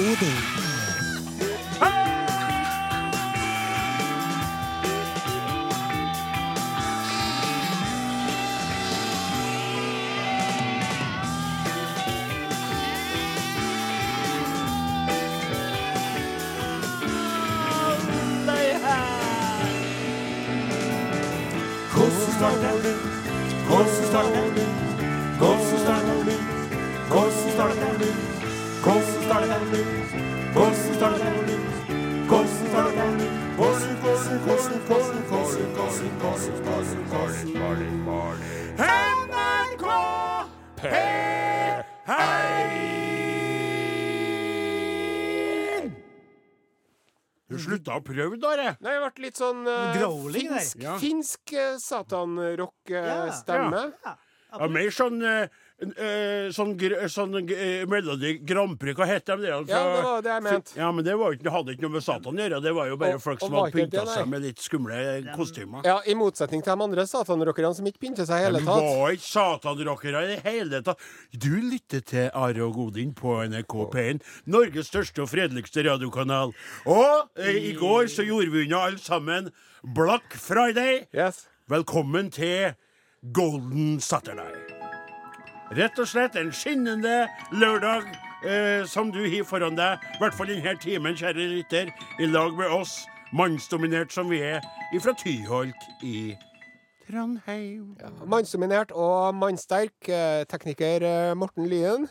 Uday. har prøvd, dere. Nei, jeg ble litt sånn uh, Growling, finsk, finsk eh, uh, satanrock-stemme. Uh, ja mer sånn Uh, eh, sånn, gr sånn uh, Melodi Grand Prix, hva heter de? der? Ja, det var det jeg mente. Ja, men det, var, ikke- hadde ikke noe med Satan å gjøre. Det var jo bare Og- folk som hadde pynta seg med litt skumle kostymer. Ja, I motsetning til de andre satanrockerne som ikke pynter seg i hele tatt. De var ikke satanrockere i det hele tatt. Du lytter til Are og Godin på NRK P1, Norges største og fredeligste radiokanal. Og uh, i går så gjorde vi unna alle sammen Black Friday. Yes. Velkommen til Golden Saturday. Rett og slett en skinnende lørdag eh, som du har foran deg. I hvert fall denne timen, kjære lytter, i lag med oss, mannsdominert som vi er, ifra Tyholt i Trondheim. Mannsdominert og mannsterk. eh, Tekniker eh, Morten Lyen.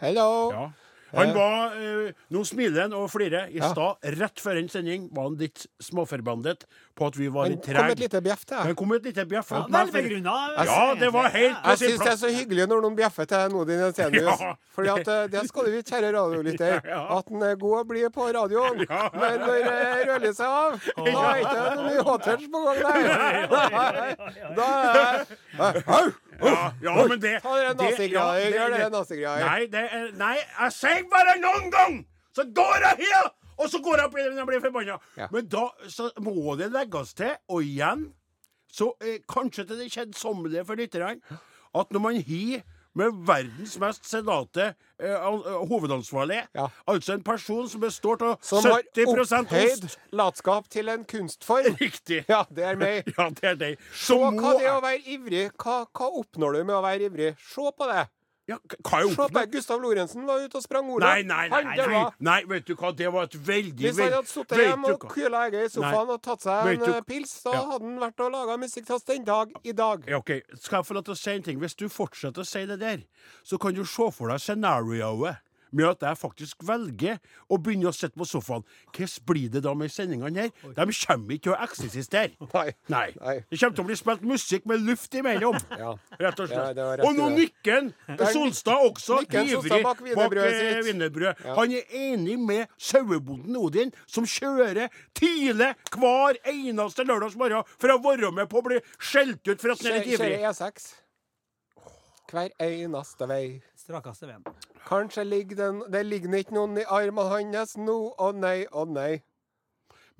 Hello. Ja. Han var eh, Nå smiler han og flirer. I Ja. stad, rett før en sending, var han litt småforbandet på at vi var Han litt kom et trege. lite bjeff til. Han kom med et lite bjeff. Ja, mot meg, Vel begrunna. Ja, det var helt på Jeg sin syns det er så hyggelig når noen bjeffer til Nodin Jensenius. Ja. Fordi at eh, det skal du vite, kjære radiolytter, Ja. at han er god å bli på radioen. Ja. Men når det rører seg av, da er ikke det ny hot-touch på gang nei. Da er Au! Ja, ja, men det Ta den nazigreia. Gjør det-. Nei, det er, nei, jeg sier bare noen gang! Så går jeg her! Og så går jeg opp igjen jeg blir forbanna. Ja. Men da så må det legges til, og igjen Så eh, kanskje til det kjedsommelige for lytterne, at når man har med verdens mest sedate eh, eh, Ja. altså en person som består av Som har 70 opphøyd ost latskap til en kunstform. Riktig. Ja, det er meg. Ja, det er deg. Se hva må det å være ivrig. Hva, hva oppnår du med å være ivrig? Se på det. Ja, Hva Se på. Gustav Lorentzen var ute og sprang ordet. Nei, nei, nei, nei, nei, nei, vet du hva, det var et veldig Hvis han hadde sittet hjemme og kyla egget i sofaen og tatt seg en du- eh, pils, så Ja. hadde han vært og laga musikk til oss den dag i dag. Ja, ok, Skal jeg få lov til å si en ting? Hvis du fortsetter å si det der, så kan du se for deg scenarioet med at jeg faktisk velger å begynne å sitte på sofaen. Hvordan blir det da med sendingene her? De kommer ikke til å eksistere. Nei. Nei. Nei. Det kommer til å bli spilt musikk med luft imellom. Ja. Rett og slett. var rett og nå nikker er Solstad også Nikken ivrig bak wienerbrødet eh, sitt. Ja. Han er enig med sauebonden Odin, som kjører tidlig hver eneste lørdagsmorgen for å være med på å bli skjelt ut for at han er litt ivrig. Kjører E6. Hver eneste vei. Strakeste veien. Kanskje ligger den, det ligger ikke noen i armene hans nå. Å nei, å nei.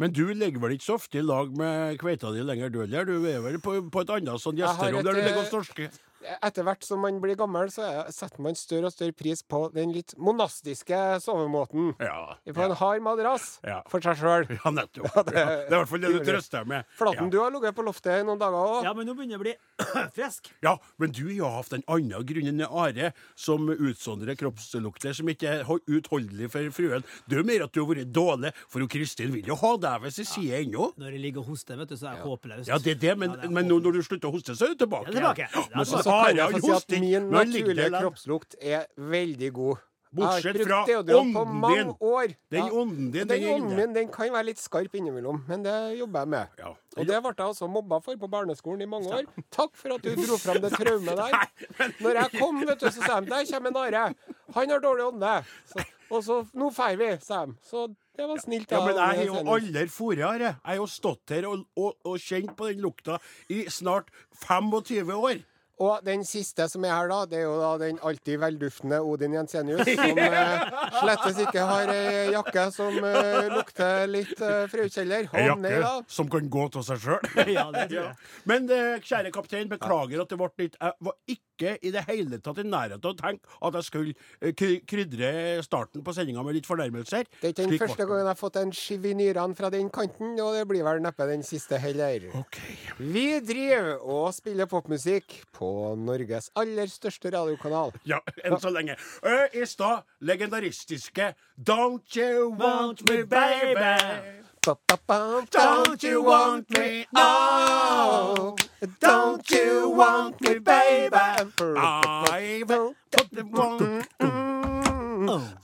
Men du ligger vel ikke så ofte i lag med kveita di lenger, du heller? Du er vel på, på et annet sånn gjesterom der du ligger og eh, storsker? Etter hvert som man blir gammel, så er, setter man større og større pris på den litt monastiske sovemåten. Ja. På en hard madrass Ja. for seg sjøl. Ja, nettopp. det Ja, det er i hvert fall det du trøster deg med. Flaten, ja. du har ligget på loftet i noen dager òg. Ja, men nå begynner jeg å bli frisk. Ja, men du har hatt en annen grunn enn Are, som utsondrer kroppslukter som ikke er ho- utholdelig for fruen. Det er mer at du har vært dårlig, for Kristin vil jo ha deg ved sin side ennå. Når jeg ligger og hoster, vet du, så er jeg håpløs. Ja, det er det, men, Ja, det er men nå når du slutter å hoste, så er du tilbake. Ja, tilbake. Ja, Ja, men så så Så kan jeg få si at min naturlige kroppslukt er veldig god. Bortsett fra ånden din. år. Den ånden din, den den ånden min den kan være litt skarp innimellom, men det jobber jeg med. Ja. Og det ble jeg også mobba for på barneskolen i mange år. Takk for at du dro fram det traumet der. Når jeg kom, vet du, så sa de der kommer en Are. Han har dårlig ånde. Så, og så Nå drar vi, sa de. Så det var snilt. Ja, men jeg har jo aldri vært her. Jeg har jo stått her og, og, og kjent på den lukta i snart 25 år. Og den siste som er her, da, det er jo da den alltid velduftende Odin Jensenius, som eh, slettes ikke har ei jakke som eh, lukter litt eh, frøkjeller. Ei jakke da som kan gå av seg sjøl. Ja, det tror jeg. Men eh, kjære kaptein, beklager at det ble litt Jeg var ikke i det hele tatt i nærheten av å tenke at jeg skulle eh, kry- krydre starten på sendinga med litt fornærmelser. Det er ikke den Slik ble første det. gangen jeg har fått en skiv i nyrene fra den kanten, og det blir vel neppe den siste heller. OK. Vi driver og spiller popmusikk på Norges aller største radiokanal. Ja, enn så lenge. Ø, I stad legendaristiske Don't you want me, baby? Ba, ba, ba. Don't you want me? Oh, Don't you want me, baby? I want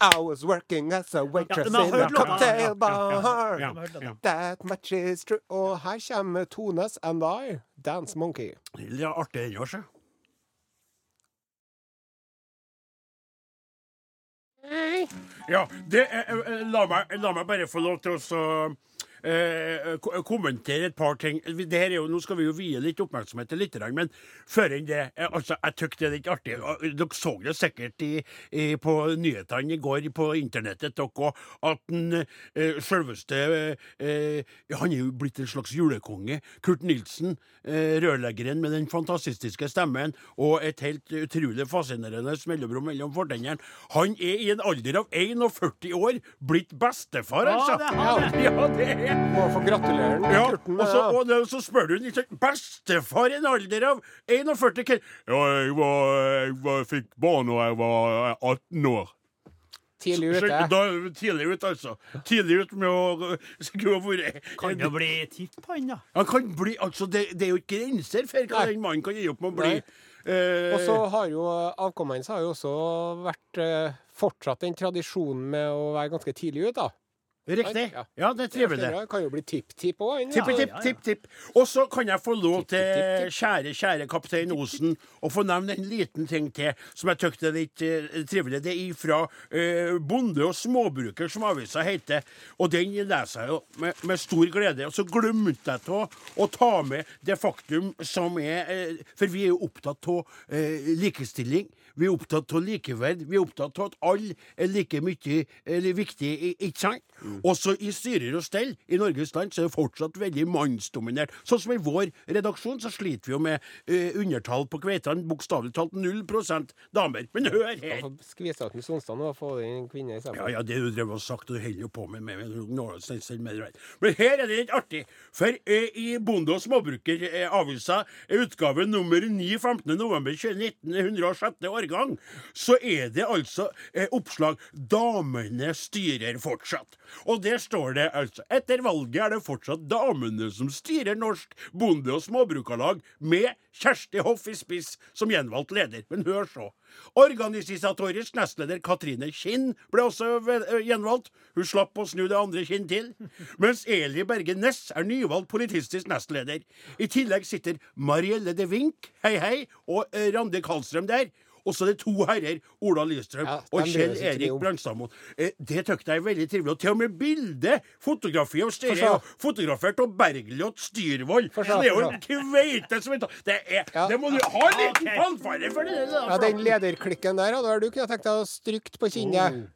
I was working as a waitress Ja, in a cocktail bar. Ja, ja. That much is true. Og her kommer Tones and I, Dance Monkey. Litt artig den òg, sjø. Ja, det er, eh, la, meg, la meg bare få lov til å eh, kommentere et par ting. Det her er jo, nå skal vi jo vie litt oppmerksomhet til lytterne, men før enn det eh, altså, Jeg syns det er litt artig. Dere så det sikkert i, i, på nyhetene i går på internettet, dere at den eh, selveste eh, Han er jo blitt en slags julekonge. Kurt Nilsen, eh, rørleggeren med den fantastiske stemmen og et helt utrolig fascinerende mellomrom mellom fortennene. Han er i en alder av 41 år blitt bestefar, Ja, altså! Ja, det er Må få gratulere den, ja, Kurten. og så, og det, så spør du ikke Bestefar i en alder av 41 hva- Ja, jeg, var, jeg var, fikk barn da jeg var 18 år. Tidlig Så- ute. Da, tidlig ut, altså. Tidlig ut med å skulle ha vært Kan jo bli tipp, han, da. Han kan bli Altså, det, det er jo ikke grenser for hva den mannen kan gi opp med å bli. Eh, Og så har jo avkommet hans har jo også vært eh, fortsatt den tradisjonen med å være ganske tidlig ute, da. Riktig. Ja. Det er trivelig. Det kan jo bli tipp-tipp òg, han. Tipp, da. tipp, tipp, tipp. Og så kan jeg få lov til, kjære, kjære kaptein Osen, å få nevne en liten ting til som jeg syns er litt eh, trivelig. Det er ifra eh, Bonde og småbruker, som avisa heter. Og den leser jeg jo med, med stor glede. Og så glemte jeg til å, ta med det faktum som er eh, For vi er jo opptatt av likestilling. Vi er opptatt av likeverd. Vi er opptatt av at alle er like mye eller viktig, i- ikke sant? Også i styrer og stell i Norges land så er det fortsatt veldig mannsdominert. Sånn som i vår redaksjon så sliter vi jo med uh, undertall på kveitene. Bokstavelig talt 0 damer. Men hør her! Skvise ut med Sonstad og få inn en kvinne i. Ja, ja, det du drev og sagt, og du holder jo på med, med, med, Men her er det litt artig. For uh, i Bonde- og småbruker-avisa, utgave nummer 9 15.11.2019, 106. årgang, så er det altså eh, oppslag 'Damene styrer fortsatt'. Og der står det altså 'Etter valget er det fortsatt damene som styrer Norsk Bonde- og Småbrukarlag', med Kjersti Hoff i spiss som gjenvalgt leder. Men hør så. Organisatorisk nestleder Katrine Kinn ble også gjenvalgt. Hun slapp å snu det andre kinn til. Mens Eli Berge Næss er nyvalgt politistisk nestleder. I tillegg sitter Marielle de Wink, hei hei, og ø, Randi Karlstrøm der. Og så er det to herrer, Ola Lystrøm Ja, og Kjell Erik. Brandstadmoen. Eh, det syns jeg er veldig trivelig. Og til og med bilde, fotografi av og fotografert av Bergljot Styrvold. Få Det er jo en kveite som heter Det er Ja. Det må du ha litt Ok. fanfare for! det der, Ja, Den lederklikken der hadde du kunne tenkt deg å strykt på kinnet.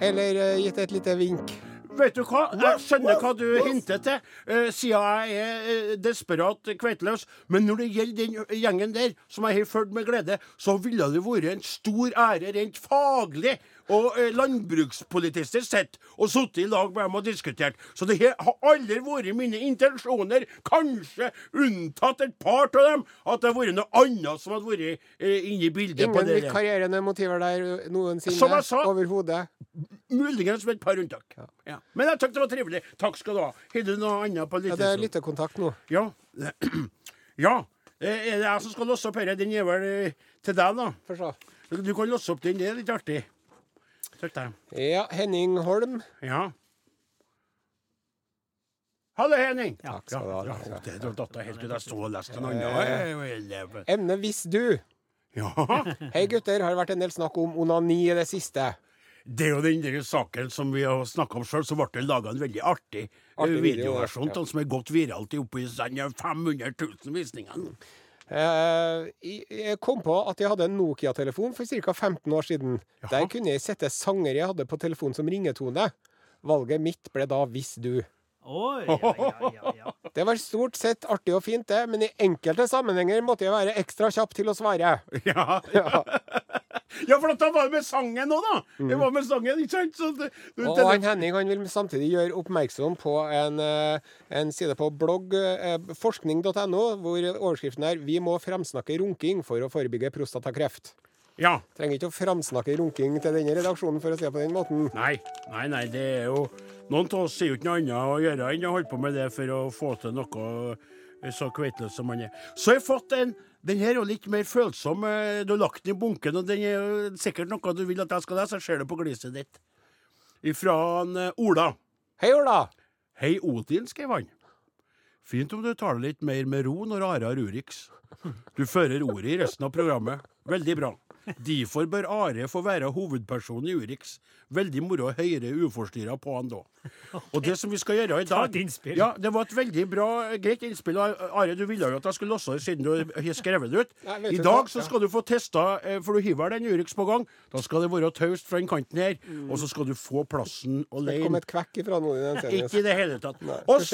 Eller uh, gitt et lite vink. Vet du hva? Jeg skjønner hva du hinter til, eh, siden jeg er eh, desperat kveiteløs. Men når det gjelder den gjengen der, som jeg har fulgt med glede, så ville det vært en stor ære rent faglig og eh, landbrukspolitisk sett og sitte i lag med dem og diskutert. Så det her har aldri vært mine intensjoner, kanskje unntatt et par av dem, at det har vært noe annet som hadde vært eh, inne i bildet. på Ingen det der. vikarierende motiver der noensinne. Overhodet. Muligens med et par unntak. Ja. Men jeg syntes det var trivelig. Takk skal du ha. Har du noe annet på Ja, det er lyttekontakt nå. Ja. ja. Eh, Er det jeg som skal låse opp dette? Den er vel eh, til deg, da. Du kan låse opp den. Det er litt artig. Trykk der. Ja, Henning Holm. Ja. Hallo, Henning. Takk skal du ha, Ja, takk skal du ha. det det datt jeg helt ut. Jeg sto og leste en annen. Emne hvis du. Ja. Hei gutter, har det vært en del snakk om onani i det siste. Det er jo den der saken som vi har snakka om sjøl, så ble det laga en veldig artig, artig videoversjon video, ja. som er gått viralt i oppe i sånn 500 000 visninger. Eh, jeg kom på at jeg hadde en Nokia-telefon for ca. 15 år siden. Der kunne jeg sette sanger jeg hadde på telefonen som ringetone. Valget mitt ble da 'Hvis du'. Oi, ja, ja, ja. Det var stort sett artig og fint, det, men i enkelte sammenhenger måtte jeg være ekstra kjapp til å svare. Ja. Ja. ja, for da var det med sangen nå, da! Det var med sangen, ikke sant? Så det, du, Og han Henning han vil samtidig gjøre oppmerksom på en, eh, en side på blogg, eh, forskning.no, hvor overskriften er 'Vi må fremsnakke runking for å forebygge prostatakreft'. ja. Trenger ikke å framsnakke runking til denne redaksjonen for å det på den måten. Nei, nei, nei, det er jo Noen av oss sier jo ikke noe annet å gjøre enn å holde på med det for å få til noe så kveitløst som man er. Så jeg har fått en Den her er jo litt mer følsom. eh, Du har lagt den i bunken, og den er jo sikkert noe du vil at jeg skal lese. Jeg ser det på gliset ditt. Ifra en, eh, Ola. Hei, Ola! Hei, Odin, skrev han. Fint om du tar det litt mer med ro når Are har Urix. Du fører ordet i resten av programmet. Veldig bra. Derfor bør Are få være hovedpersonen i Urix. Veldig moro å høre uforstyrra på han da. Og det som vi skal gjøre i Ta dag et innspill. Ja, det var et veldig bra, greit innspill. Are, du ville jo at jeg skulle låse det siden du har skrevet det ut. I dag så skal du få testa, eh, for du hiver den Urix på gang. Da skal det være taust fra den kanten her, og så skal du få plassen Det kom alene. et kvekk ifra noen i den serien. Ikke i det hele tatt. Og så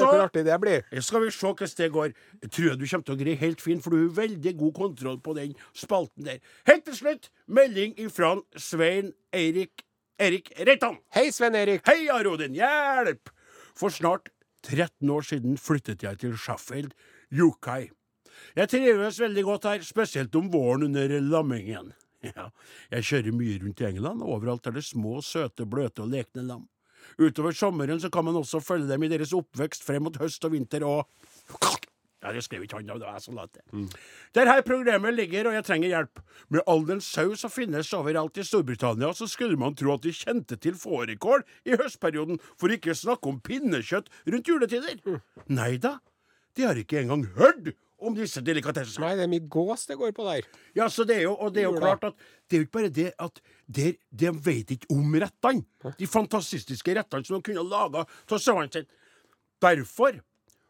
Skal vi se hvordan det går. Jeg tror du kommer til å greie helt fint, for du veldig god kontroll på den spalten der. Helt til slutt, melding ifra Svein Eirik Erik Reitan. Hei, Svein Erik. Hei, Arodin, hjelp! For snart 13 år siden flyttet jeg til Sheffield, Yukai. Jeg trives veldig godt her, spesielt om våren under lammingen. Ja, jeg kjører mye rundt i England, og overalt er det små, søte, bløte og lekne lam. Utover sommeren så kan man også følge dem i deres oppvekst frem mot høst og vinter og Ja, det skrev ikke han, det var jeg som la til. Der her programmet ligger, og jeg trenger hjelp. Med all den sau som finnes overalt i Storbritannia, så skulle man tro at de kjente til fårikål i høstperioden, for ikke å snakke om pinnekjøtt rundt juletider. Nei da, de har ikke engang hørt om disse delikatessene. Nei, det er mye gås det går på der. Ja, så det er jo, og det er jo klart at det er jo ikke bare det at de, de vet ikke om rettene. De fantastiske rettene som de kunne laga av sauene sine. Derfor,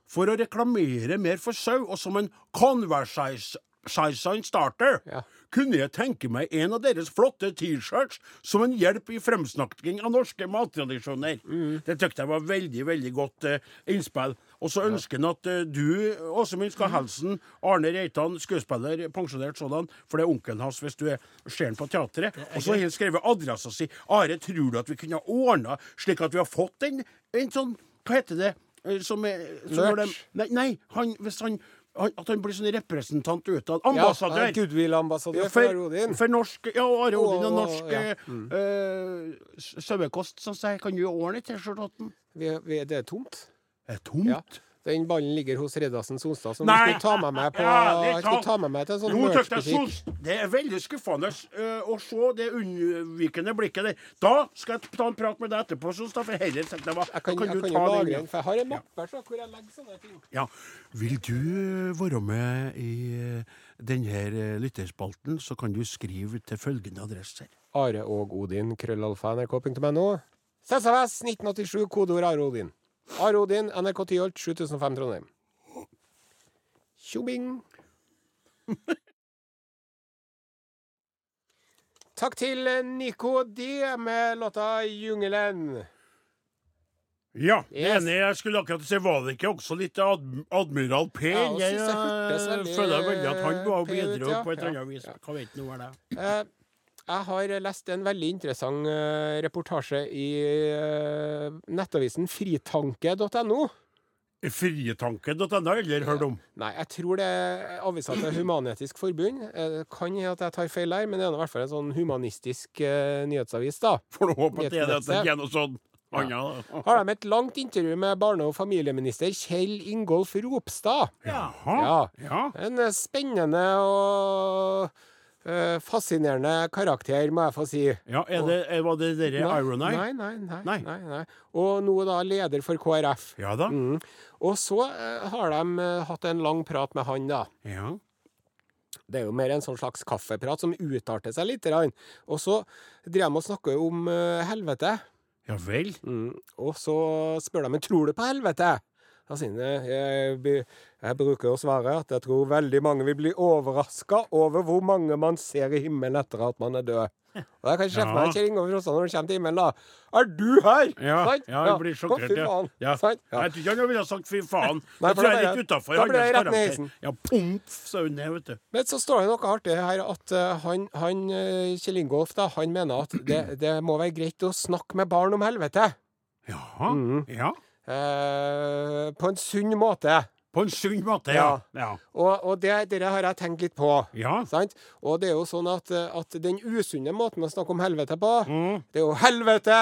for å reklamere mer for sau, og som en conversation starter, Ja. kunne jeg tenke meg en av deres flotte T-shirts som en hjelp i fremsnakking av norske mattradisjoner. Det tykte jeg var veldig, veldig godt uh, innspill. Og så ønsker han at uh, du, Åsemund skal Helsen, Arne Reitan, skuespiller, pensjonert sådan, for det er onkelen hans hvis du er ser han på teatret. Og så har han skrevet adressa si. Are, tror du at vi kunne ha ordna slik at vi har fått en, en sånn Hva heter det? Eh, Som er som de- Nei, nei han, hvis han, At han blir sånn representant utad. Ja, Ambassadør. Goodwill-ambassadør for for, Arodin. for norsk Ja, Are Odin og norsk ja. eh, eh, sauekost, som sier. Kan du ordne vi, det er tomt. Det er tomt. Ja. Den ballen ligger hos Redasen Sonstad, som Nei, skulle ta med meg på ja, jeg skulle ta med meg til en sånn Nå tykte merch-butikk. Det er veldig skuffende uh, å se det unnvikende blikket der. Da skal jeg ta en prat med deg etterpå, Sonstad, for heller jeg kan, da jeg kan jo lagre den, for jeg har en mappe så, hvor jeg legger sånne ting. Ja. Vil du eh, være med i eh, denne lytterspalten, så kan du skrive til følgende adresser. Are og Odin, krøllalfa.nrk.no. CCVS 1987, kodeord Are Odin. Are Odin, NRK Tyholt, 7005 Trondheim. Tjobing! Takk til Nico D med låta 'Jungelen'. Ja, Yes. enig. Jeg skulle akkurat si, var det ikke også litt ad Admiral P? Ja, jeg, jeg jeg eh, føler veldig at han var P ut, bedre ja. på et eller annet vis. Hva vet det er? Eh, jeg har lest en veldig interessant eh, reportasje i eh, nettavisen fritanke.no. Frietanke.no har jeg aldri hørt om. Nei, jeg tror det er avisa til Human-Etisk Forbund. Eh, kan hende at jeg tar feil der, men det er i hvert fall en sånn humanistisk nyhetsavis, da. Får du håpe at det er det at det ikke er noe sånn ja. Har de et langt intervju med barne- og familieminister Kjell Ingolf Ropstad. Ja. Jaha. Ja. En spennende og eh, fascinerende karakter, må jeg få si. ja er det, er, var det dere Iron Eye? Nei, nei, nei, Nei. nei, nei. Og nå da leder for KrF. Ja da. Mm. Og så uh, har de uh, hatt en lang prat med han, da. Ja. Det er jo mer en sånn slags kaffeprat som utarter seg litt. grann. Og så driver de og snakker om helvete. ja vel. Mm. Og så spør de men tror du på helvete. Da jeg, jeg bruker å svare at jeg tror veldig mange vil bli overraska over hvor mange man ser i himmelen etter at man er død. Og jeg kan ikke meg ikke Kjell Ingolf Ropstad når han kommer til himmelen, da. Er du her? Ja, Sant? ja, jeg blir sjokkert. Ja. Ja. Sant? Ja. Jeg tror ikke han ville sagt 'fy faen'. Nei, Jeg tror jeg er litt utafor da blir jeg rett ned i karakter. heisen. Ja, pomp, sa hun ned, vet du. Men så står det noe artig her, at eh, han, han eh, Kjell Ingolf da, han mener at det, det må være greit å snakke med barn om helvete. Ja. Mm. ja. Eh, på en sunn måte. På en sunn måte, ja. Ja. Og, og det, det har jeg tenkt litt på. ja. Sant? Og det er jo sånn at, at den usunne måten å snakke om helvete på, Mm. det er jo helvete!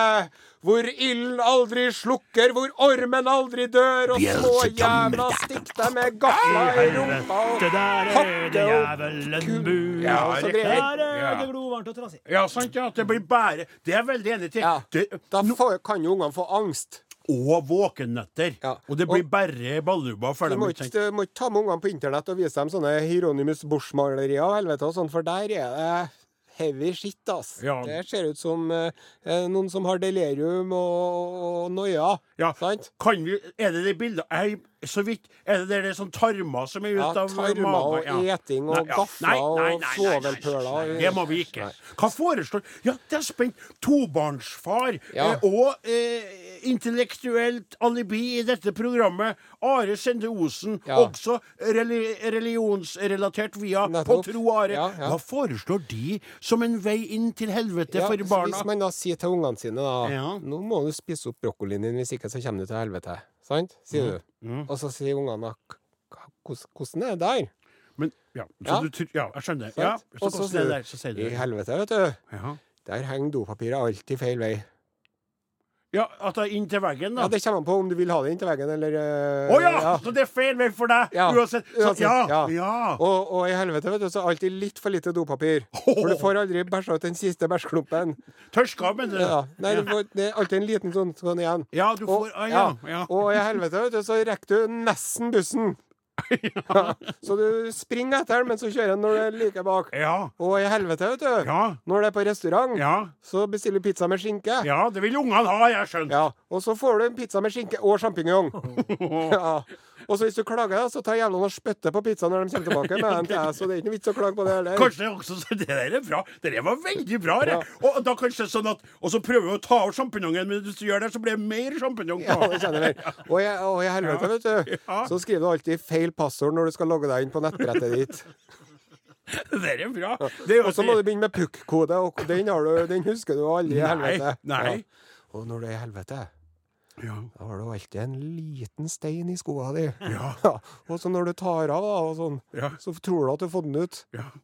Hvor ilden aldri slukker, hvor ormen aldri dør, og små jævla stikk deg med gafla i rumpa og Det der er hakke det opp jævelen bu. Ja, og så greier. Er Ja. det glovarmt og trasig ja, sant, ja. Det blir bare Det er jeg veldig enig til. Ja. Da får, kan jo ungene få angst. Og våkennetter. Ja. Og det blir Og- bare balluba for Du må ikke ikke, du må ikke ta med ungene på internett og vise dem sånne Hieronymus Bosch-malerier og helvete og sånn, for der er det heavy shit, ass. Ja. Det ser ut som eh, eh, noen som har delirium og, og noia. Ja. Sant? Kan vi, er det det bildet jeg, Så vidt Er det det sånn tarmer som er ut Ja, av tarmer og ja. eting og ja. gafler og svovelpøler. Det må vi ikke. Hva foreslår Ja, det er spent. Tobarnsfar Ja. eh, og eh, intellektuelt alibi i dette programmet. Are Sende Osen, Ja. også reli religionsrelatert via. På tro are. Ja, ja. Hva foreslår de som en vei inn til helvete Ja, for barna? Hvis man da sier til ungene sine da Ja. Nå må du spise opp brokkolien din, hvis ikke så kommer du til helvete. Sant? Sier du. Mm. Og så sier ungene da hvordan- er det der? Men, ja, så Ja. Du, ja, jeg skjønner. Sant? Ja, så Og så? Så sier du I helvete, vet du. Ja. Der henger dopapiret alltid feil vei. Ja, at det er inntil veggen, da. Ja, Det kommer an på om du vil ha det inntil veggen, eller eh, Å ja! Så det er feil vei for deg, Ja, uansett. Så, uansett, ja, ja. ja. Og, og i helvete, vet du, så alltid litt for lite dopapir. For du får aldri bæsja ut den siste bæsjklumpen. Tørska, mener du? Ja. Nei, du får, det er alltid en liten sånn, sånn igjen. Ja, du Og, får ah, ja, ja. og i helvete, vet du, så rekker du nesten bussen. Ja. Så du springer etter den, men så kjører den når du er like bak. Ja, Og i helvete, vet du, ja, når det er på restaurant, ja. så bestiller du pizza med skinke. Ja, det vil ungene ha, jeg skjønner. Ja, Og så får du en pizza med skinke og sjampinjong. Ja. Og så hvis du klager, så tar jævlene og spytter på pizzaen når de kommer tilbake med den til deg. Så det er ikke noe vits å klage på det heller. Kanskje også så Det der er bra. Det der var veldig bra. Det. Og da kanskje sånn at Og så prøver vi å ta av sjampinjongen, men hvis du gjør det, så blir det mer sjampinjong. Ja, det kjenner jeg. Og og i helvete, vet du, Ja. så skriver du alltid feil passord når du skal logge deg inn på nettbrettet ditt. Det er bra. Det er Og så må du begynne med pukk-kode, og den, har du, den husker du aldri i Nei, helvete. nei. Ja. Og når du er i helvete, ja. da har du alltid en liten stein i skoa di. Ja. Ja. Og så når du tar av, da, og sånn, Ja. så tror du at du har fått den ut. ja.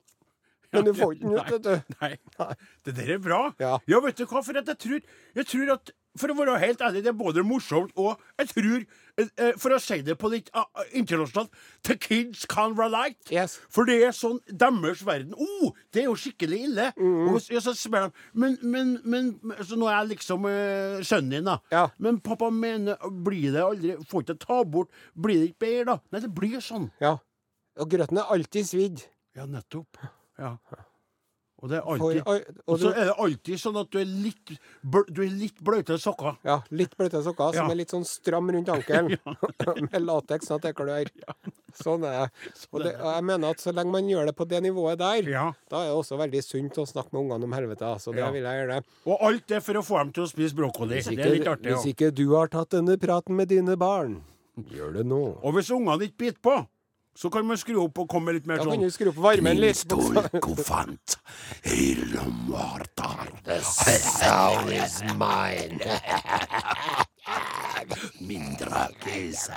Men du får ikke den ut, vet du. Nei. Nei. Det der er bra. Ja. vet du hva, for at jeg tror, jeg tror at For å være helt ærlig, det er både morsomt og Jeg tror, eh, eh, for å si det på litt uh, internasjonalt The kids can relate. Yes. For det er sånn deres verden. Oh, det er jo skikkelig ille! Mm. Og så, så spør de Men, men, men Så nå er jeg liksom uh, sønnen din, da. Ja. Men pappa mener Blir det aldri Får ikke ta bort Blir det ikke bedre, da? Nei, det blir sånn. Ja. Og grøten er alltid svidd. Ja, nettopp. Ja. Og det er For, og, og, Og så er det alltid sånn at du er litt, du er litt bløte sokker. ja, litt bløte sokker som er litt sånn stram rundt ankelen. Med lateks, sånn at det klør. Sånn er det. Og det, og jeg mener at så lenge man gjør det på det nivået der, Ja. da er det også veldig sunt å snakke med ungene om helvete. Så det Ja. vil jeg gjøre. Og alt det for å få dem til å spise brokkoli. Hvis Det er litt ikke, artig. hvis ikke du har tatt denne praten med dine barn, gjør det nå. Og hvis ungene ikke biter på, så kan man skru opp og komme litt mer Da kan sånn du skru opp varmen litt. Kofant the lommarta. is mine. Mindre kis.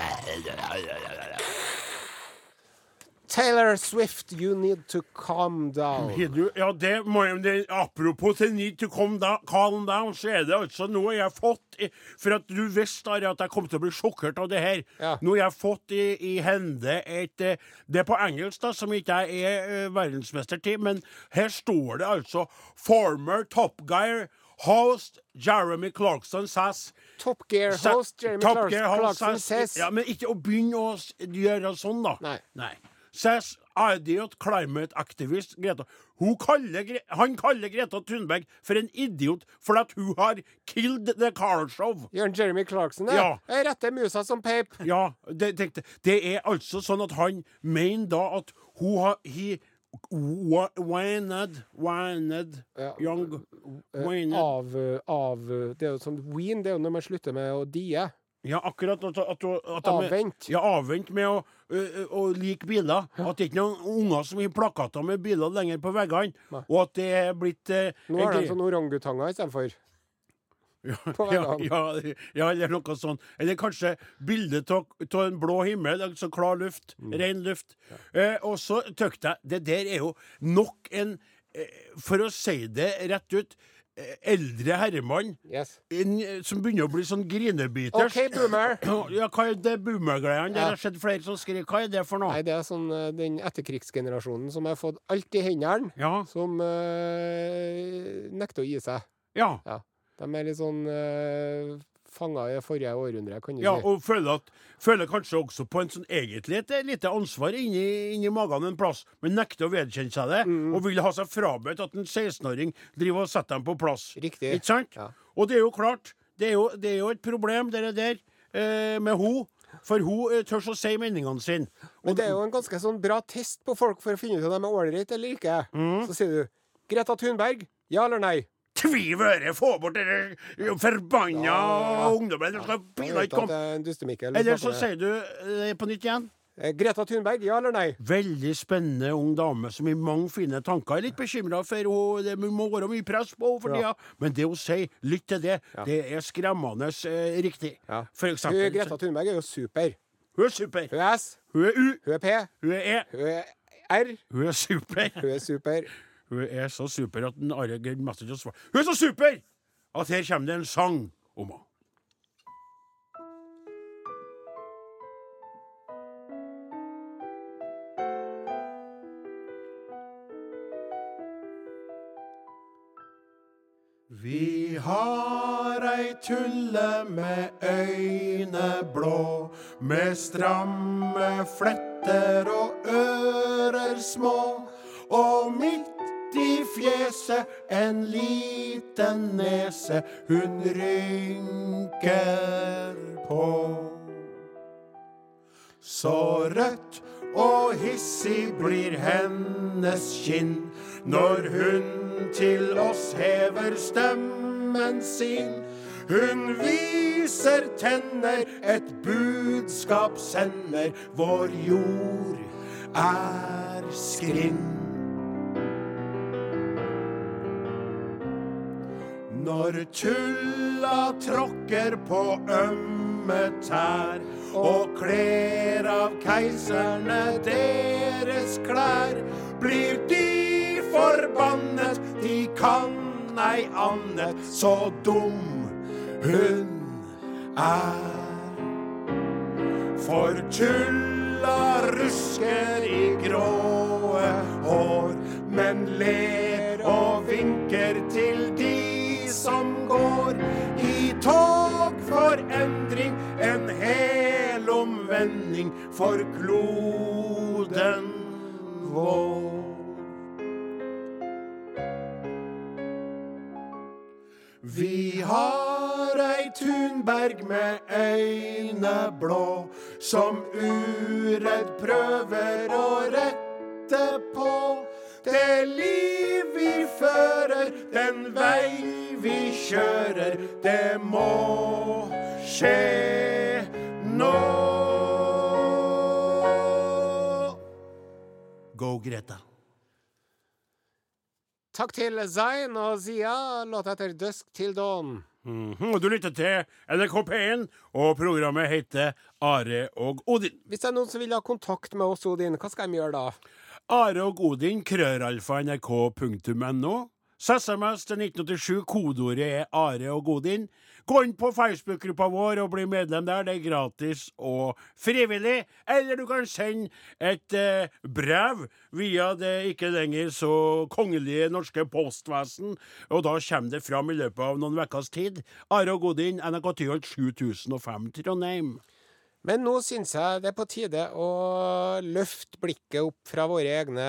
Taylor Swift, you need to calm down. Ja, det må jeg det, Apropos til need to calm down, calm down, så er det altså noe jeg har fått i, For at du visste at jeg kom til å bli sjokkert av det her. Ja. Nå har jeg fått i, i hende et eh, Det er på engelsk, da, som ikke jeg er uh, verdensmester til, men her står det altså Former Top Gear host Jeremy Clarkson says Top Gear host Jeremy Top Clarkson, Clarkson says Ja, men ikke å begynne å gjøre sånn, da. Nei. Nei. Says idiot climate activist Greta. Kaller, han kaller Greta Thunberg for en idiot fordi at hun har killed the car show. Gjør Jeremy Clarkson, det. Ja. Jeg retter musa som peip. Ja, det, det, det er altså sånn at han mener da at hun har he, wa- Waned Waned Young Eh, Waned Av, av Det er jo som wean, det er jo når man slutter med å die. Ja, akkurat. At, at, at, de- Avvent. Ja, avvent med å, ø, ø, like biler. At det ikke er noen unger som har plakater med biler lenger på veggene. Og at det er blitt eh, Nå har de sånn orangutanger istedenfor. ja, ja, ja, ja, eller noe sånt. Eller kanskje bilde av en blå himmel, altså klar luft, Mm. ren luft. Eh, og så tykte jeg Det der er jo nok en, eh, for å si det rett ut, eldre herremann Yes. som begynner å bli sånn grinebiters. OK, boomer. Ja, hva er det boomer-greiene? Det har skjedd sett flere som skriver. Hva er det for noe? Nei, det er sånn eh, den etterkrigsgenerasjonen som har fått alt i hendene, Ja, som eh, nekter å gi seg. ja. De er litt sånn uh, fanga i forrige århundre, kan du ja si. og føler, at, føler kanskje også på en sånn egentlig et lite ansvar inni, inni magen en plass, men nekter å vedkjenne seg det, Mm. og vil ha seg frabedt at en 16-åring driver og setter dem på plass. Riktig. Ikke sant? Ja. Og det er jo klart, det er jo, det er jo et problem, det der, eh, med hun, for hun eh, tør å si meningene sine. Men det er jo en ganske sånn bra test på folk for å finne ut om de er ålreite eller ikke. Mm. Så sier du Greta Thunberg, ja eller nei? Tviv øre, få bort den forbanna Ja. ungdommen! Er. Eller så sier du det på nytt igjen. Eh, Greta Thunberg, ja eller nei? Veldig spennende ung dame som har mange fine tanker. Jeg er litt bekymra for henne. Det må være mye press på henne for Ja. Men det hun sier, lytt til det. Ja. Det er skremmende eh, riktig. Ja. For Hun. Greta Thunberg er jo super. Hun er super. Hun er S, Hun er U. hun er P, Hun er E. hun er R, Hun er super. hun er super. Hun er så super at Are greier mest ikke å. Hun er så super at her kommer det en sang om henne. Vi har ei tulle med øyne blå, med stramme fletter og ører små. Og midt i fjeset en liten nese hun rynker på. Så rødt og hissig blir hennes kinn når hun til oss hever stemmen sin. Hun viser tenner, et budskap sender, vår jord er skrinn. Når tulla tråkker på ømme tær og kler av keiserne deres klær, blir de forbannet, de kan ei annet, så dum hun er. For tulla rusker i gråe hår, men ler og vinker til de som går i tog for endring, en hel omvending for kloden vår. Vi har ei Thunberg med øyne blå, som uredd prøver å rette på. Det liv vi fører, den vei vi kjører, det må skje nå. Go, Greta. Takk til Zain og Zia. Låta etter 'Dusk til Dawn'. Mhm, og Du lytter til NRK P1, og programmet heter Are og Odin. Hvis det er noen som vil ha kontakt med oss, Odin, hva skal de gjøre da? Are og Odin, krøralfa.nrk.no. SMS til 1987, kodeordet er Are og Godin. Gå inn på Facebook-gruppa vår og bli medlem der. Det er gratis og frivillig. Eller du kan sende et eh, brev via det ikke lenger så kongelige norske postvesen, og da kommer det fram i løpet av noen ukers tid. Are og Godin, NRK Tyholt 7005 Trondheim. Men nå syns jeg det er på tide å løfte blikket opp fra våre egne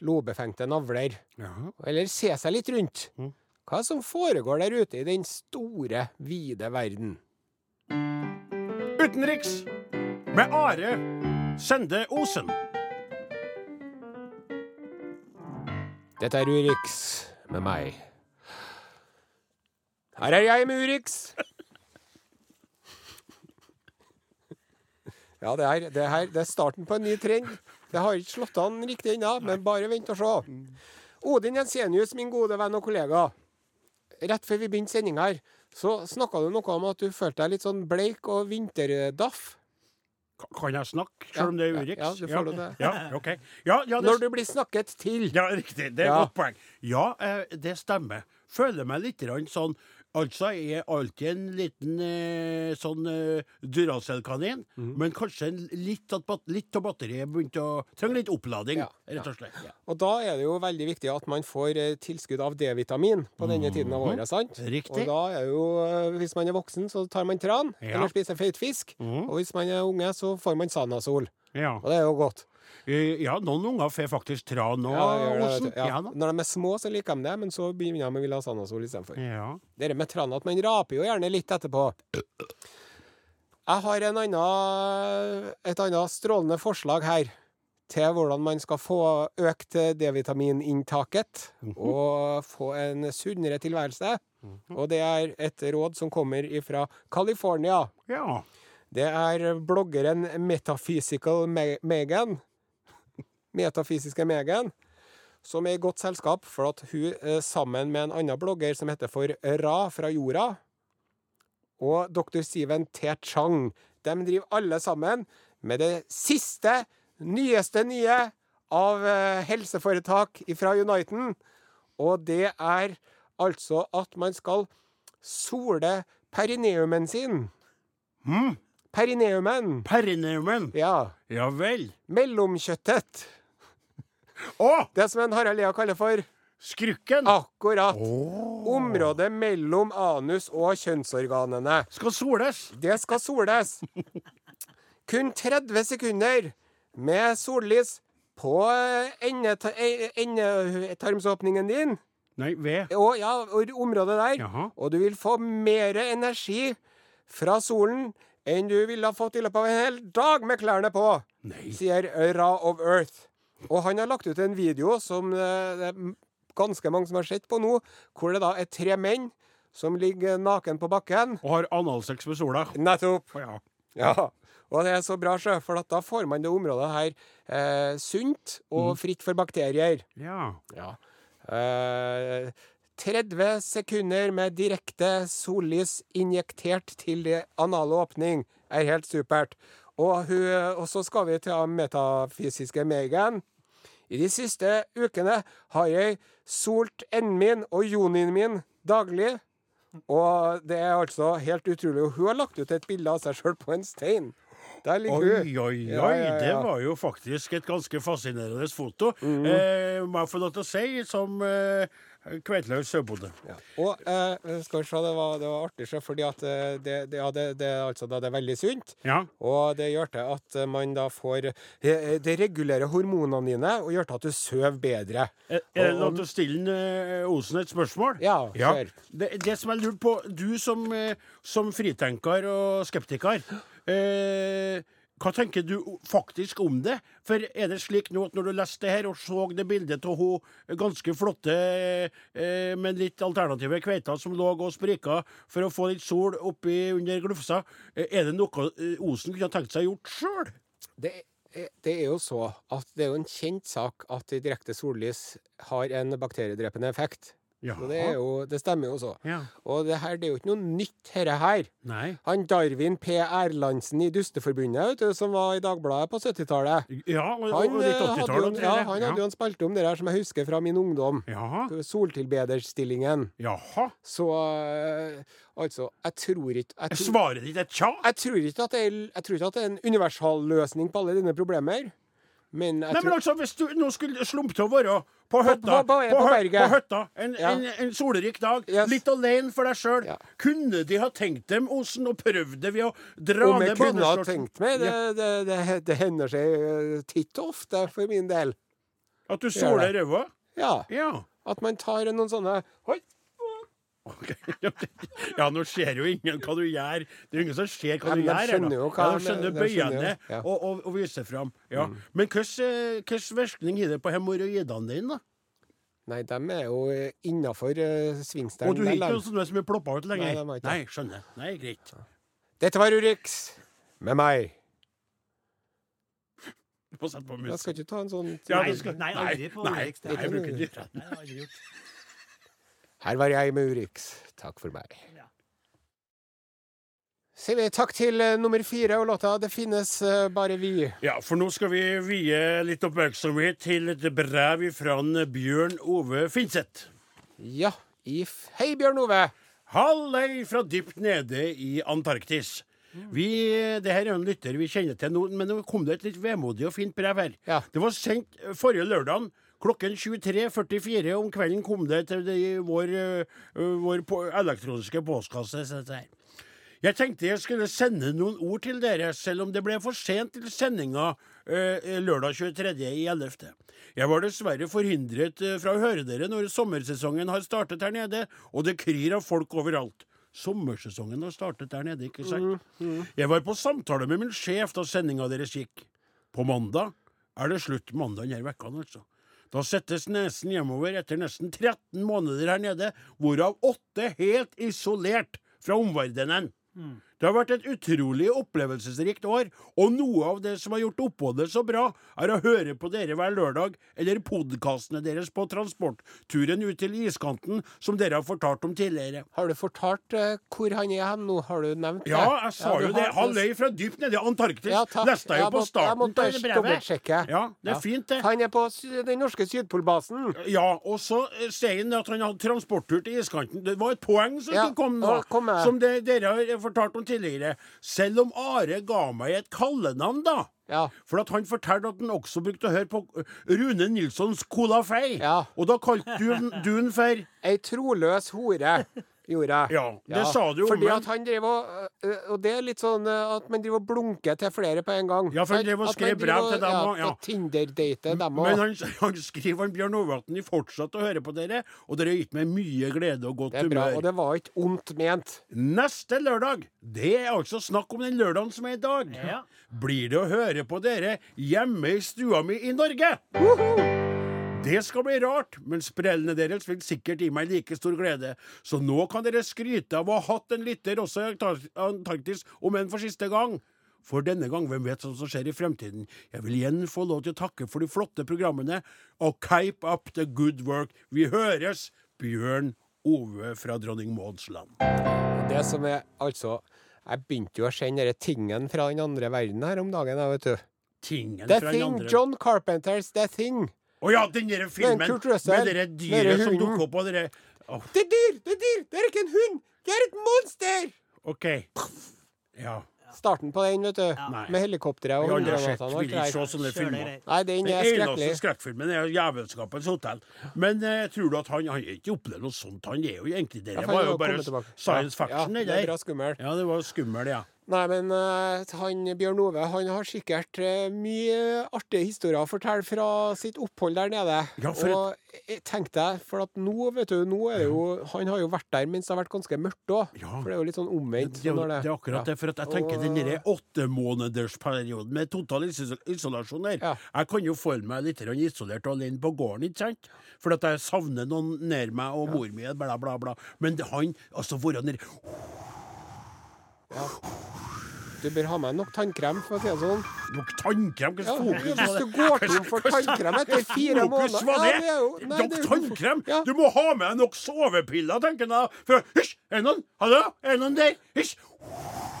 lobefengte navler. Jaha. Eller se seg litt rundt. Mm. Hva som foregår der ute i den store, vide verden. Utenriks med Are Sende Osen. Dette er Urix med meg. Her er jeg med Urix. Ja, det er, det, er, det er starten på en ny trend. Det har ikke slått an riktig ennå, men bare vent og se. Odin Jensenius, min gode venn og kollega. Rett før vi begynte sendinga her, så snakka du noe om at du følte deg litt sånn bleik og vinterdaff. Kan jeg snakke, selv om det er Ja, Urix? ja, du får til det. Ja, ok. Ja, ja, det, Når du blir snakket til. ja, riktig. Det er et Ja. godt poeng. Ja, eh, det stemmer. Føler meg litt sånn Altså, er alltid en liten eh, sånn eh, Duracell-kanin, Mhm. men kanskje en litt, litt av batteriet begynte å Trenger litt opplading, Ja, rett og slett. Ja. Og da er det jo veldig viktig at man får eh, tilskudd av D-vitamin på denne tiden av året, sant? Mhm. Riktig. Og da er jo, eh, hvis man er voksen, så tar man tran, Ja. eller spiser feit fisk. Mhm. Og hvis man er unge, så får man Sanasol. Ja. Og det er jo godt. Eh, ja, noen unger får faktisk tran nå, du. ja. Ja. Når de er små, så liker de det, men så begynner de å ville ha Sanasol istedenfor. Ja. Dere med tran at man raper jo gjerne litt etterpå. Jeg har en annen, et annet strålende forslag her til hvordan man skal få økt D-vitamininntaket og få en sunnere tilværelse. Og det er et råd som kommer fra California. ja. Det er bloggeren Metaphysical Megan. Metafysiske Megan. Som er i godt selskap, for at hun eh, sammen med en annen blogger som heter for Ra fra jorda, og dr. Steven T. Chang, de driver alle sammen med det siste, nyeste nye av eh, helseforetak fra Uniten. Og det er altså at man skal sole perineumen sin. Mm. Perineumen. Perineumen. Ja. Ja vel. Mellomkjøttet. Å! Det som en Harald Lea kaller for Skrukken. akkurat. Oh. Området mellom anus og kjønnsorganene. Skal soles. Det skal soles. Kun 30 sekunder med sollys på eh, eh, endetarmsåpningen din. Nei, ved. Og, ja, og området der. Jaha. Og du vil få mer energi fra solen enn du ville ha fått i løpet av en hel dag med klærne på, Nei. sier Ra of Earth. Og han har lagt ut en video som eh, det er ganske mange som har sett på nå, hvor det da er tre menn som ligger naken på bakken. Og har analsex med sola. Nettopp. Ja. Ja. Og det er så bra, sjø, for at da får man det området her eh, sunt og fritt for bakterier. Ja. Ja. Eh, 30 sekunder med direkte sollys injektert til anale åpning er helt supert. Og, og så skal vi til metafysiske Megan. I de siste ukene har jeg solt enden min og jonien min daglig. Og det er altså helt utrolig. Og hun har lagt ut et bilde av seg sjøl på en stein. Der ligger hun. oi, oi. Ja, ja, ja. Det var jo faktisk et ganske fascinerende foto. Mm. eh, må jeg få lov til å si, som eh, Kveitlaug Søbode. Ja. Og eh, skal vi se, det var, det var artig, fordi at eh, det, det, ja, det, det, altså, det er veldig sunt. Ja. Og det gjør til at eh, man da får eh, Det regulerer hormonene dine og gjør til at du sover bedre. Er det lov å stille eh, Osen et spørsmål? Ja, kjør. Det, det som jeg lurer på, du som, eh, som fritenker og skeptiker, eh, hva tenker du faktisk om det? For er det slik nå at når du leste det her og så det bildet av hun ganske flotte, eh, men litt alternative kveita som lå og sprika for å få litt sol oppi under glufsa, eh, er det noe eh, Osen kunne tenkt seg gjort sjøl? Det, det er jo så at det er jo en kjent sak at direkte sollys har en bakteriedrepende effekt. Ja. Så det, jo, det stemmer jo så. Ja. Og det her det er jo ikke noe nytt, herre her. Nei. Han Darwin P. Erlandsen i Dusteforbundet, vet du, som var i Dagbladet på 70-tallet. Ja, og, Han, og litt eh, hadde jo, 80-tallet. en- ja, han hadde jo en spalte om det her som jeg husker fra min ungdom. Jaha. Soltilbederstillingen. Jaha. Så eh, altså, jeg tror ikke jeg tror, Svaret ditt er tja? jeg tror ikke at det er, jeg tror ikke at det er en universalløsning på alle dine problemer. Men Nei, men altså, Hvis du nå skulle slumpe til å være på hytta på- på- på hø- berget. på hytta en, Ja. en, en solrik dag, Yes. litt alene for deg sjøl, Ja. kunne de ha tenkt dem Osen og prøvd det ved å dra Om ned jeg kunne ha tenkt meg, det, det, det, det hender seg eh, titt og ofte for min del. At du soler ræva? Ja. Ja. At man tar noen sånne Oi! Ok. Ja, nå ser jo ingen hva du gjør. Det er ingen som ser hva du gjør. skjønner jo hva ja, de skjønner bøyene ja. Mm. og, og, og viser fram. Ja. Men hvilken hvilken virkning har det på hemoroidene dine? da? Nei, de er jo innafor uh, Og du har ikke de. noe sånne som er ploppa ut lenger? Nei. Nei, skjønner. Nei, greit. Dette var Urix med meg. Du må sette på Jeg skal ikke ta en sånn Ja, Nei, nei, aldri på Urix, Nei, jeg bruker ikke det. Nei, det har jeg aldri gjort. Her var jeg med Urix. Takk for meg. Ja. Sier vi takk til eh, nummer fire og låta 'Det finnes eh, bare vi'. Ja, for nå skal vi vie litt oppmerksomhet til et brev fra Bjørn Ove Finseth. Ja, if Hei, Bjørn Ove. Hallei fra dypt nede i Antarktis. Vi, det her er en lytter vi kjenner til nå, men nå kom det et litt vemodig og fint brev her. Ja. Det var sendt eh, forrige lørdag. Klokken 23.44 om kvelden kom det til det, vår, eh, vår på, elektroniske postkasse. Jeg tenkte jeg skulle sende noen ord til dere, selv om det ble for sent til sendinga eh, lørdag 23.11. Jeg var dessverre forhindret eh, fra å høre dere når sommersesongen har startet her nede, og det kryr av folk overalt. Sommersesongen har startet der nede, ikke sant? Jeg var på samtale med min sjef da sendinga deres gikk. På mandag er det slutt mandag denne uka, altså. Da settes nesen hjemover etter nesten 13 måneder her nede, hvorav åtte helt isolert fra omverdenen. Det har vært et utrolig opplevelsesrikt år, og noe av det som har gjort oppholdet så bra, er å høre på dere hver lørdag, eller podkastene deres på transportturen ut til iskanten, som dere har fortalt om tidligere. Har du fortalt uh, hvor han er hen nå? Har du nevnt det? Ja, jeg sa ja, jo det. Han løy fra dypt nede i Antarktis. Ja, takk. Leste jeg jo på starten av brevet. dobbeltsjekke. Ja, det er Ja. fint, det. Han er på den norske Sydpolbasen. Ja, og så eh, sier han at han hadde transporttur til iskanten. Det var et poeng som Ja, kom nå, nå kom som det, dere har fortalt om tidligere. Selv om Are ga meg et kallenavn, da. Ja. For at han fortalte at han også brukte å høre på eh, Rune Nilssons Cola Fei. Ja. Og da kalte du, du den for Ei troløs hore, gjorde jeg. Ja, det sa du jo, Fordi men- at han driver og Og det er litt sånn at man driver og blunker til flere på en gang. Ja, for han driver og skriver brev til dem ja, også, ja. Tinder-date dem Men han, han skriver han Bjørn Overvatn at han fortsatt å høre på dere, og dere har gitt meg mye glede og godt humør. Det er bra, humør. og det var ikke ondt ment. Neste lørdag, det er altså snakk om den lørdagen som er i dag, Ja. blir det å høre på dere hjemme i stua mi i Norge. Det skal bli rart, men sprellene deres vil sikkert gi meg like stor glede. Så nå kan dere skryte av å ha hatt en lytter også i Antarktis, om enn for siste gang. For denne gang, hvem vet hva som skjer i fremtiden? Jeg vil igjen få lov til å takke for de flotte programmene, og keep up the good work. Vi høres, Bjørn Ove fra Dronning Mauds land. Det som er altså Jeg begynte jo å kjenne denne tingen fra den andre verden her om dagen, jeg, vet du. Tingen The fra den Thing. andre. John Carpenters The Thing. Å ja, den der filmen Kurt Russell, med dere dyret som dukker opp, og dere oh. Det er dyr! Det er dyr! Det er ikke en hund! Det er et monster! OK. Ja. Starten på den, vet du. Ja. Med helikopteret og Vi har aldri sett, hundegranatene vil ikke se sånne filmer. Nei, den er den Den eneste skrekkfilmen er 'Jævelskapens hotell'. Men eh, tror du at han Han har ikke opplevd noe sånt? Han er jo egentlig Det Ja, var jo bare science Ja, fiction, ja, det det er der. Ja, det var skummelt, ja. Nei, men eh, han Bjørn Ove han har sikkert eh, mye artige historier å fortelle fra sitt opphold der nede. Ja, og jeg tenkte jeg, for at nå, vet du, nå er det jo Han har jo vært der mens det har vært ganske mørkt òg. Ja. For det er jo litt sånn omvendt. Det, er det er akkurat det. For at jeg tenker Og- den derre åttemånedersperioden med total isolasjon der Ja. Jeg kan jo føle meg litt isolert og alene på gården, ikke sant? For at jeg savner noen nær meg, og mor mi, bla, bla, bla. Men han Altså, hvor han er... nede Du bør ha med nok tannkrem, for å si det sånn. Nok tannkrem? Hva Ja, slags fokus hvis du går tom for tannkrem etter hva slags fire fokus måneder var Ja, det? det er jo- nei, Nok det tannkrem? Du må ha med deg nok sovepiller, tenker jeg. For Hysj! Er det noen? Hallo? Er det noen der? Hysj!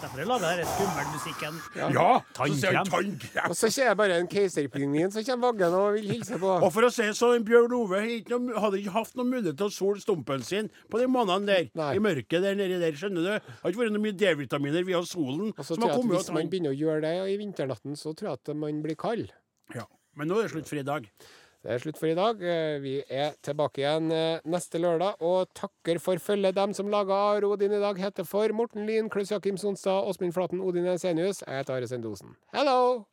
Derfor lager denne skummelmusikken. Ja! Så Ja, ja Tannkrem. tannkrem. Og så ser jeg bare en keiserpingvin som kommer vaggende og vil hilse på. Og for å si det sånn, Bjørn Ove ikke noe- hadde ikke hatt noen mulighet til å sole stumpen sin på de månedene der. Nei. I mørket der nede der, skjønner du. Det har ikke vært noe mye D-vitaminer via solen Og så som tror jeg at hvis man begynner å gjøre det i vinternatten, så tror jeg at man blir kald. Ja. Men nå er det slutt for i dag. Det er slutt for i dag. Eh, Vi er tilbake igjen eh, neste lørdag, og takker for følget. Dem som laga Are Odin i dag, heter for Morten Lyn, Klaus Jakim Sonstad, Åsmund Flaten, Odin Esenius. Jeg heter Are Sendosen. Hello!